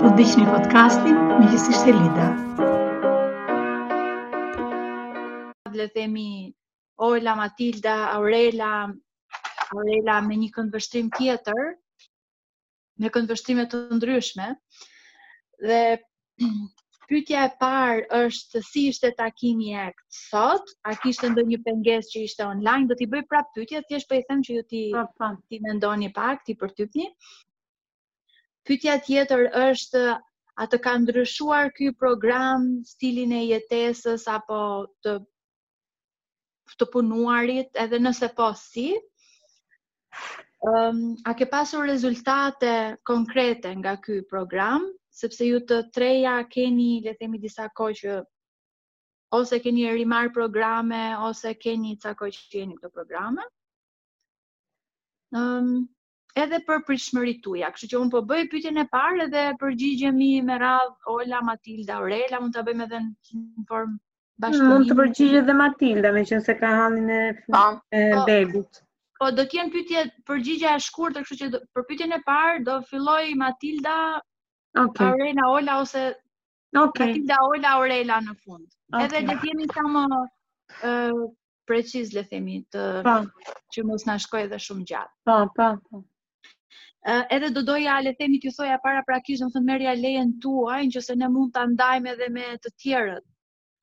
Po të ndiqni podcastin, meqë s'ishte Lida. Le themi, Ola, Matilda, Aurela, Aurela me një këndvështrim tjetër, me këndvështrime të ndryshme. Dhe pyetja e parë është si ishte takimi i yt sot? A kishte ndonjë pengesë që ishte online? Do t'i bëj prap pyetjet, thjesht po i them që ju ti po, po. ti mendoni pak, ti përtypni. Pyetja tjetër është a të ka ndryshuar ky program stilin e jetesës apo të të punuarit edhe nëse po si um, a ke pasur rezultate konkrete nga ky program sepse ju të treja keni le themi disa kohë që ose keni rimarrë programe ose keni ca kohë që jeni këto programe um, edhe për pritshmëritë tuaja. Kështu që un po bëj pyetjen e parë edhe përgjigjemi me radhë Ola, Matilda, Aurela, mund ta bëjmë edhe në formë bashkë. Mund të përgjigjet dhe Matilda, meqenëse ka hallin e, po. e po. bebit. Po do të jenë pyetje përgjigje të shkurtra, kështu që për pyetjen e parë do filloj Matilda, okay. Aurela, Ola ose Ok. Matilda, Ola, Aurela në fund. Okay. Edhe le të jemi sa më ë uh, preciz le themi të po. Po. që mos na shkojë edhe shumë gjatë. Po, po, po. Ë uh, edhe do doja le të themi t'ju thoja paraprakisht, domethënë merrja lejen tuaj, nëse ne mund ta ndajmë edhe me të tjerët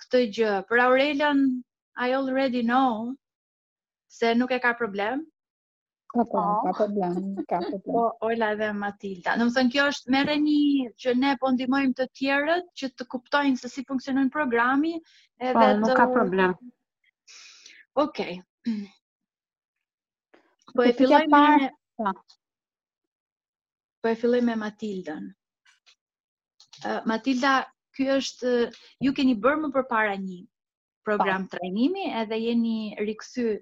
këtë gjë. Për Aurelën I already know se nuk e ka problem. Ka po, oh. ka problem, ka problem. Po, Ola dhe Matilda. Domethënë, kjo është merreni që ne po ndihmojmë të tjerët, që të kuptojnë se si funksionon programi. Edhe po, nuk të... ka problem. Okej. Okay. Po e filloj me... Po. po e filloj me Matildën. Uh, Matilda, ky është, ju keni bërë më përpara një program po. trajnimi edhe jeni rikthy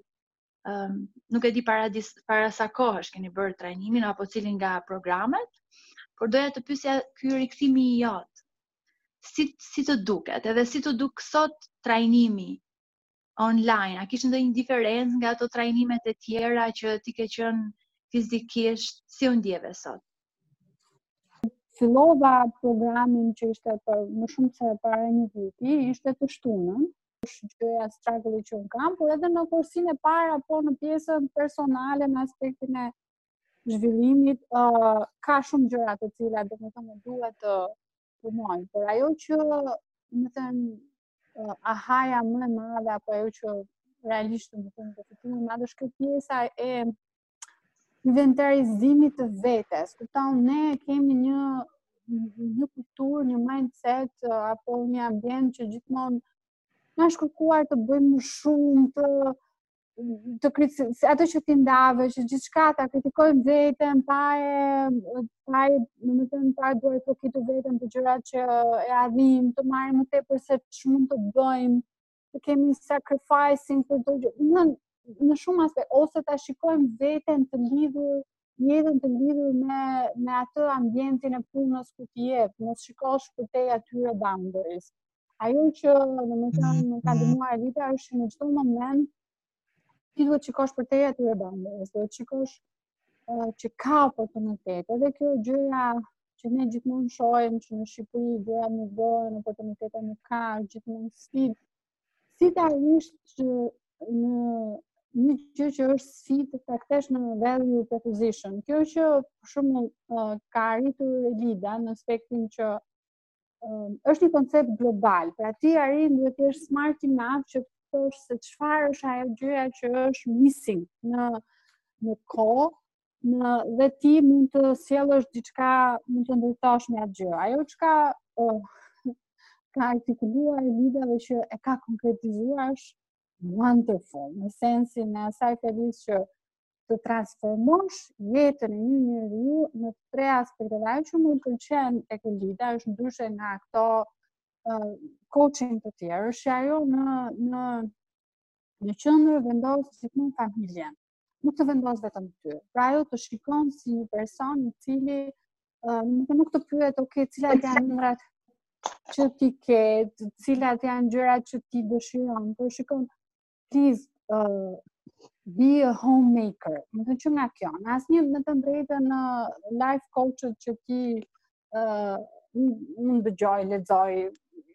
um, nuk e di para, dis, para sa kohësh keni bërë trajnimin apo cilin nga programet, por doja të pysja ky rikthimi i jot, si, si të duket, edhe si t'u duk sot trajnimi online, a kishte ndonjë diferencë nga ato trajnimet e tjera që ti ke qënë fizikisht, si u ndjeve sot? Fillova programin që ishte më shumë se para një viti, ishte të shtunën, është gjëja struggle që unë kam, por edhe në kursin e parë apo në pjesën personale në aspektin e zhvillimit, uh, ka shumë gjëra të cilat domethënë duhet të punoj, por ajo që domethënë uh, ahaja më e madhe apo ajo që realisht domethënë më e madhe është kjo pjesa e inventarizimit të vetes. Kupton, ne kemi një një kulturë, një mindset apo një ambient që gjithmonë na është kërkuar të bëjmë më shumë të të kritë, ato që ti ndave, që gjithçka ta kritikojmë veten, pa e, pa e, domethënë pa e duartrokitur veten për gjërat që i arrijmë, të marrim më tepër se ç'mund të bëjmë, të kemi sacrificing për çdo gjë, në, në shumë aspekte, ose ta shikojmë veten të lidhur, jetën të lidhur me, me atë ambientin e punës ku ti je, të mos shikosh përtej atyre boundaries. Ajo që, domethënë ka theksuar Elida, është në çdo moment, ti duhet të shikosh përtej atyre boundaries, duhet të shikosh uh, që ka oportunitete. Edhe kjo gjëja që ne gjithmonë shohim që në Shqipëri gjërat nuk bëhen, oportunitete nuk ka, gjithmonë sfidë. Si ta arrish që në një gjë që është sfidë ta kthesh në value proposition. Kjo që për shembull uh, ka arritur Elida në aspektin që është një koncept global, pra ti arrin, duhet të jesh smart enough që të kuptosh se çfarë është ajo gjëja që është missing në në kohë, në dhe ti mund të sjellësh diçka, mund të ndërtosh me atë gjë. Ajo çka uh, ka artikuluar Elida dhe që e ka konkretizuar është wonderful, në sensin e asaj të që të transformosh jetën e një njeriu në tre aspekte. Dhe ajo që më pëlqen te Elida është ndryshe nga këto uh, coaching të tjerë, është ajo në në në qendër vendos gjithmonë familjen. Nuk të vendos vetëm ty. Pra ajo të shikon si një person i cili uh, nuk nuk të pyet ok cila janë numrat që ti ke, cilat janë gjërat që ti dëshiron, por shikon please uh, be a homemaker. Domethënë që nga kjo, në asnjë me të drejtë në life coachet që ti uh, unë dëgjoj, lexoj,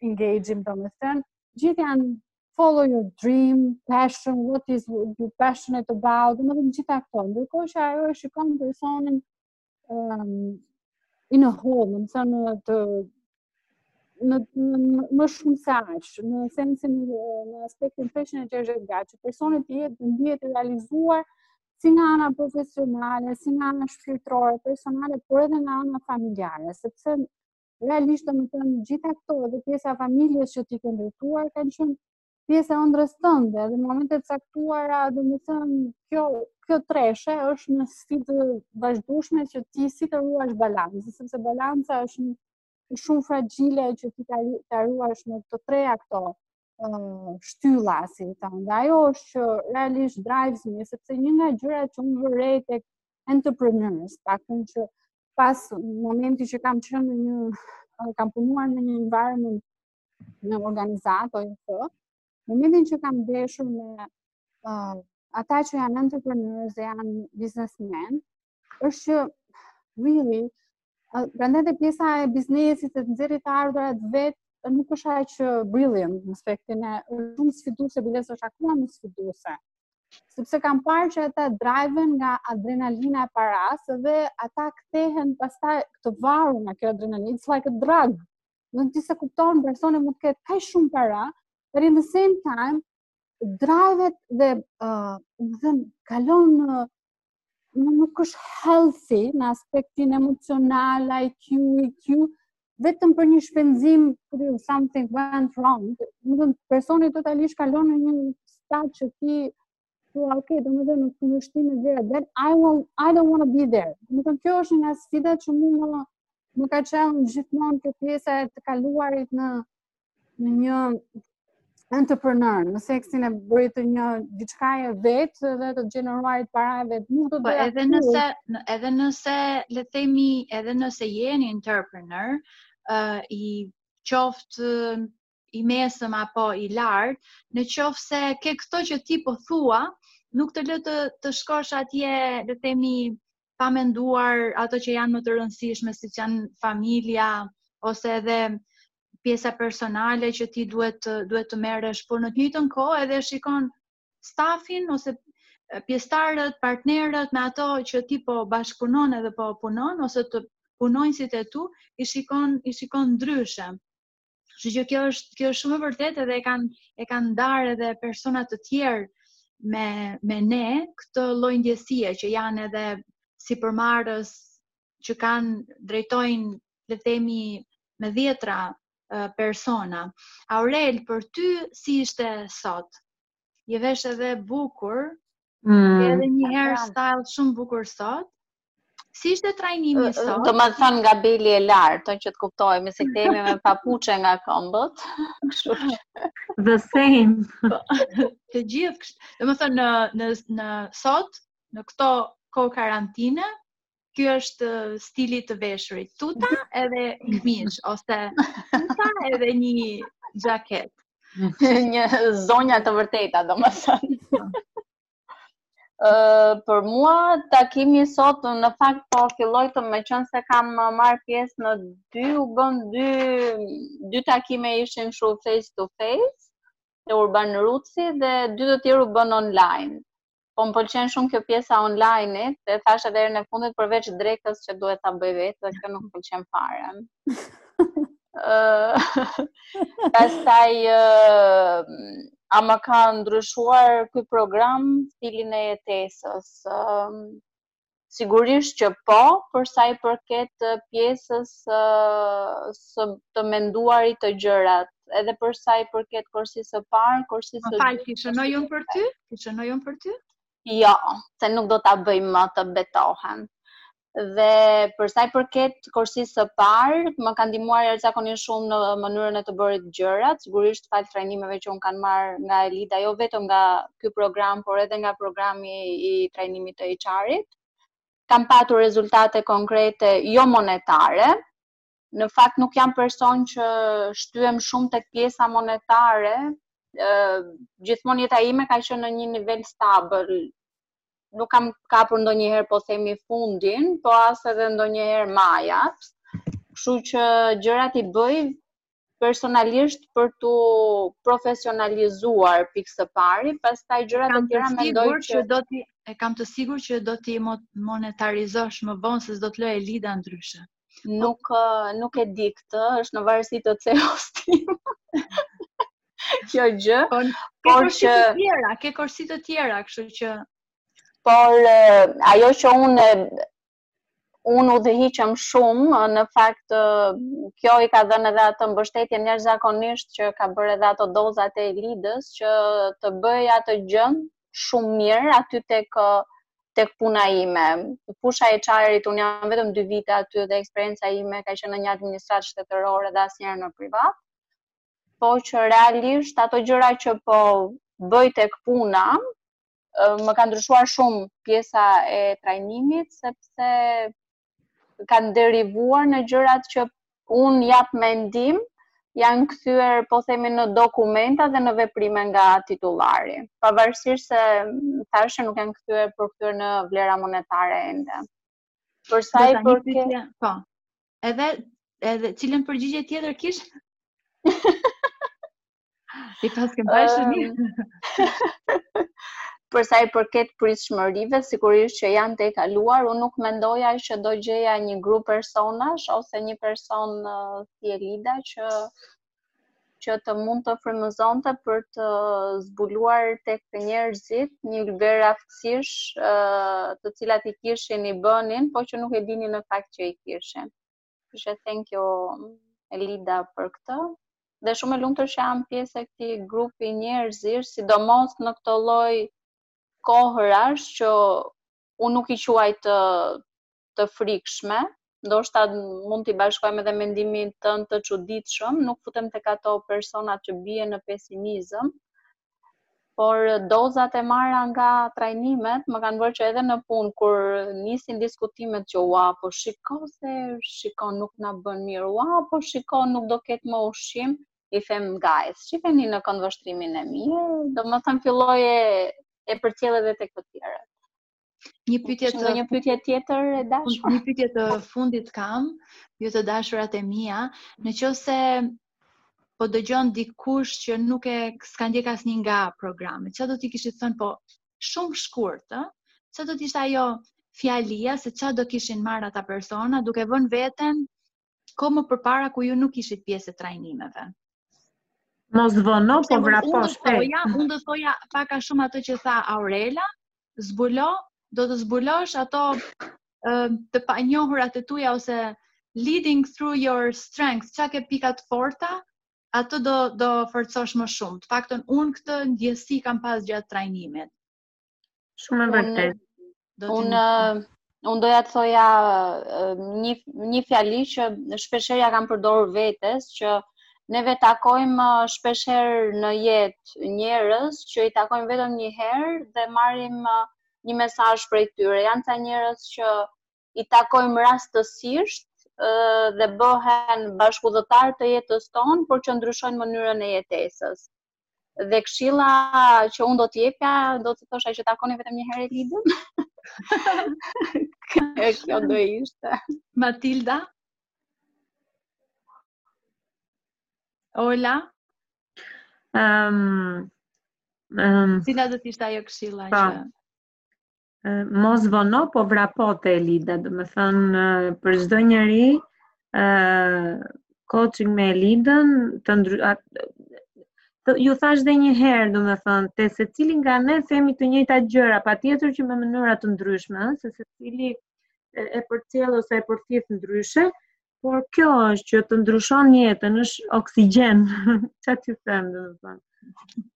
engage-im domethënë, të, gjithë janë follow your dream, passion, what is you passionate about, domethënë të gjitha këto. Ndërkohë që ajo e shikon personin um, in a whole, domethënë të në, në, më shumë se aq, në sensin në aspektin 360 gradë, që personi të jetë të ndihet i realizuar si nga ana profesionale, si nga ana shpirtërore, personale, por edhe nga ana familjare, sepse realisht domethënë të gjitha këto edhe pjesa e familjes që ti ke ndërtuar kanë qenë pjesë e ëndrrës tënde dhe në momente të caktuara, domethënë, kjo kjo treshe është një sfidë e vazhdueshme që ti si të ruash balancën, sepse balanca është një shumë fragjile që ti ta ta ruash me të treja këto shtylla si të them, dhe ajo është që realisht drives me sepse një nga gjërat që unë vërej tek entrepreneurs paktën që pas momentit që kam qenë në një kam punuar në një environment në organizatë OJF, të, në momentin që kam ndeshur me uh, ata që janë entrepreneurs dhe janë biznesmen, është që really, uh, prandaj dhe pjesa e biznesit e të nxjerrit të ardhurat vetë nuk është ajo që brilliant në aspektin e shumë sfiduese, biles është akoma më sfiduese. Sepse kam parë që ata drive-en nga adrenalina e parasë dhe ata kthehen pastaj të varur nga kjo adrenalinë, it's like a drug. Dhe ti s'e kupton personi mund të ketë kaq shumë para, por in the same time drive-et dhe uh, domethënë, kalon në në nuk është healthy në aspektin emocional, IQ, IQ, vetëm për një shpenzim për something went wrong, domethënë, personi totalisht kalon në një state që ti Po, ok, domethënë në kundërshtim me vlerat, then I, will, I don't want to be there. Domethënë kjo është një sfida që mu më, më ka qenë gjithmonë kjo pjesa e të kaluarit në, në një entrepreneur, në sensin e bërit një diçka vetë dhe të gjeneruarit para vetë. Nuk do të po, bëja. Edhe nëse edhe nëse le të themi, edhe nëse je një entrepreneur, ë uh, i qoftë i mesëm apo i lartë, në qoftë se ke këto që ti po thua, nuk të lë të, të shkosh atje, le themi, pa menduar ato që janë më të rëndësishme, siç janë familja, ose edhe pjesa personale që ti duhet, duhet të merresh, por në të njëjtën kohë edhe shikon stafin ose pjestarët, partnerët me ato që ti po bashkëpunon edhe po punon, ose të punonjësit e tu, i shikon, i shikon ndryshe Kështu që kjo është kjo është shumë e vërtetë edhe e kanë e kanë ndarë edhe persona të tjerë me me ne këtë lloj ndjesie që janë edhe sipërmarrës që kanë drejtojnë le themi me dhjetra persona. Aurel, për ty si ishte sot? Je vesh edhe bukur, Mm. Edhe një hair style shumë bukur sot. Si ishte trajnimi sot? Domethënë nga beli e lart, që të kuptojmë, se këtu jemi me papuçe nga këmbët. The same. të gjithë kështu. Domethënë në, në, në sot, në këto kohë karantine, ky është stili të veshurit. Tuta edhe këmishë, ose tuta edhe një xhaketë. një zonja të vërteta, domethënë. për mua, takimi sot në fakt po filloj të me qenë se kam marrë pjesë në dy, u bënë dy, dy takime ishin shumë face to face, te Urban Rutsi dhe dy të tjerë u bënë online. Po më pëlqen shumë kjo pjesa online, dhe thashë edhe herën e fundit përveç drekës që duhet ta bëj vetë, dhe kjo nuk më pëlqen fare. Pastaj a më ka ndryshuar ky program stilin e jetesës? Sigurisht që po, për sa i përket pjesës së të menduarit të gjërat, edhe për sa i përket korsisë së parë, korsisë së dytë. Më fal, t'i shënoj unë për ty? T'i shënoj unë për ty? Jo, se nuk do ta bëj më të betohen. Dhe për sa i përket të korsisë së parë, më ka ndihmuar jashtëzakonisht shumë në mënyrën e të bërit gjërat, sigurisht falë trajnimeve që unë kam marrë nga Elida, jo vetëm nga ky program, por edhe nga programi i trajnimit të HR-it. Kam patur rezultate konkrete, jo monetare. Në fakt nuk jam person që shtyhem shumë tek pjesa monetare, ë gjithmonë jeta ime ka qenë në një nivel stabil, nuk kam kapur ndonjëherë po themi fundin, po as edhe ndonjëherë majat. Kështu që gjërat i bëj personalisht për t'u profesionalizuar pikë së pari, pastaj gjërat e tjera mendoj që... që do t'i e kam të sigurt që do t'i monetarizosh më vonë se s'do të lë Elida ndryshe. Nuk nuk e di këtë, është në varësi të CEO-s tim. Kjo gjë, po, ke por që të tjera, ke korsi të tjera, kështu që por ajo që unë unë udhëhiqem shumë, në fakt kjo i ka dhënë edhe atë mbështetje jashtëzakonisht që ka bërë edhe ato dozat e Elidës që të bëj atë gjë shumë mirë aty tek tek puna ime. Fusha e HR-it, unë jam vetëm 2 vite aty dhe eksperienca ime ka qenë në një administratë shtetërore dhe asnjëherë në privat. Po që realisht ato gjëra që po bëj tek puna, më ka ndryshuar shumë pjesa e trajnimit sepse kanë derivuar në gjërat që unë jap mendim, janë kthyer, po themi në dokumenta dhe në veprime nga titullari. Pavarësisht se thashë nuk janë kthyer për kthyer në vlera monetare ende. Për sa i përket, po. Edhe edhe cilën përgjigje tjetër kish? Ti pas ke bashkë një. Për sa i përket pritshmërive, sigurisht që janë tejkaluar, unë nuk mendoja që do gjeja një grup personash ose një person uh, si Elida që që të mund të frymëzonte për të zbuluar tek njerëzit një lloj aftësish uh, të cilat i kishin i bënin, po që nuk e dinin në fakt që i kishin. Kështu që thank you Elida për këtë. Dhe shumë e lumtur që jam pjesë e këtij grupi njerëzish, sidomos në këtë lloj kohërash që unë nuk i quaj të të frikshme, ndoshta mund t'i bashkojmë edhe mendimin tënd të çuditshëm, nuk futem tek ato personat që bien në pesimizëm, por dozat e marra nga trajnimet më kanë bërë që edhe në punë kur nisin diskutimet që ua po shiko se shiu nuk na bën mirë, ua po shiko nuk do ketë më ushqim, i them guys, shifeni në këndvështrimin e mirë, domethënë filloj e, e përcjell edhe tek të tjerët. Një pyetje të një pyetje tjetër e dashur. Një pyetje të fundit kam, ju të dashurat e mia, në qoftë se po dëgjon dikush që nuk e s'ka ndjek asnjë nga programet, çfarë do t'i kishit thënë po shumë shkurt, ë? Çfarë do të ishte ajo fjalia se çfarë do kishin marrë ata persona duke vënë veten kohë më përpara ku ju nuk ishit pjesë e trajnimeve. Mos vono po vrapo shpejt. Unë do thoja, unë do thoja pak a shumë atë që tha Aurela, zbulo, do të zbulosh ato uh, të panjohurat e tuja ose leading through your strength, çka ke pikat e forta, ato do do forcosh më shumë. Të paktën unë këtë ndjesi kam pas gjatë trajnimit. Shumë e vërtetë. Unë uh, unë doja të thoja uh, një një fjali që shpeshherë ia kam përdorur vetes që neve takojmë uh, shpeshherë në jetë njerëz që i takojmë vetëm një herë dhe marrim një mesazh prej tyre. Janë ca njerëz që i takojmë rastësisht dhe bëhen bashkudhëtarë të jetës tonë, por që ndryshojnë mënyrën e jetesës. Dhe këshilla që unë do të jepja, do të thosha që takoni vetëm një herë Elidën. Kjo do ishte. Matilda? Ola? Um, um, Cila do të ishte ajo këshilla po. që... Mos vono po vrapo te Elida, domethënë për çdo njeri ë coaching me Elidën të ndry të, ju thash dhe një herë, domethënë te secili nga ne themi të njëjta gjëra, patjetër që me mënyra të ndryshme, ëh, se secili e përcjell ose e përthith ndryshe, por kjo është që të ndryshon jetën, është oksigjen, çfarë ti them, domethënë.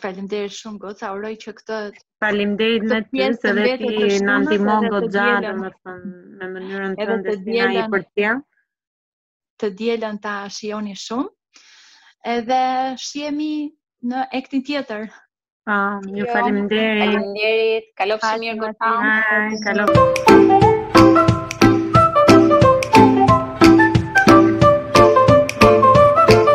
Faleminderit shumë goca, uroj që këtë Faleminderit me ty se dhe ti na ndihmon goxha, domethënë me mënyrën tënde si na i përcjell. Të dielën ta shijoni shumë. Edhe shihemi në aktin tjetër. Po, ju faleminderit. Faleminderit. Kalofshi mirë goca. Kalofshi.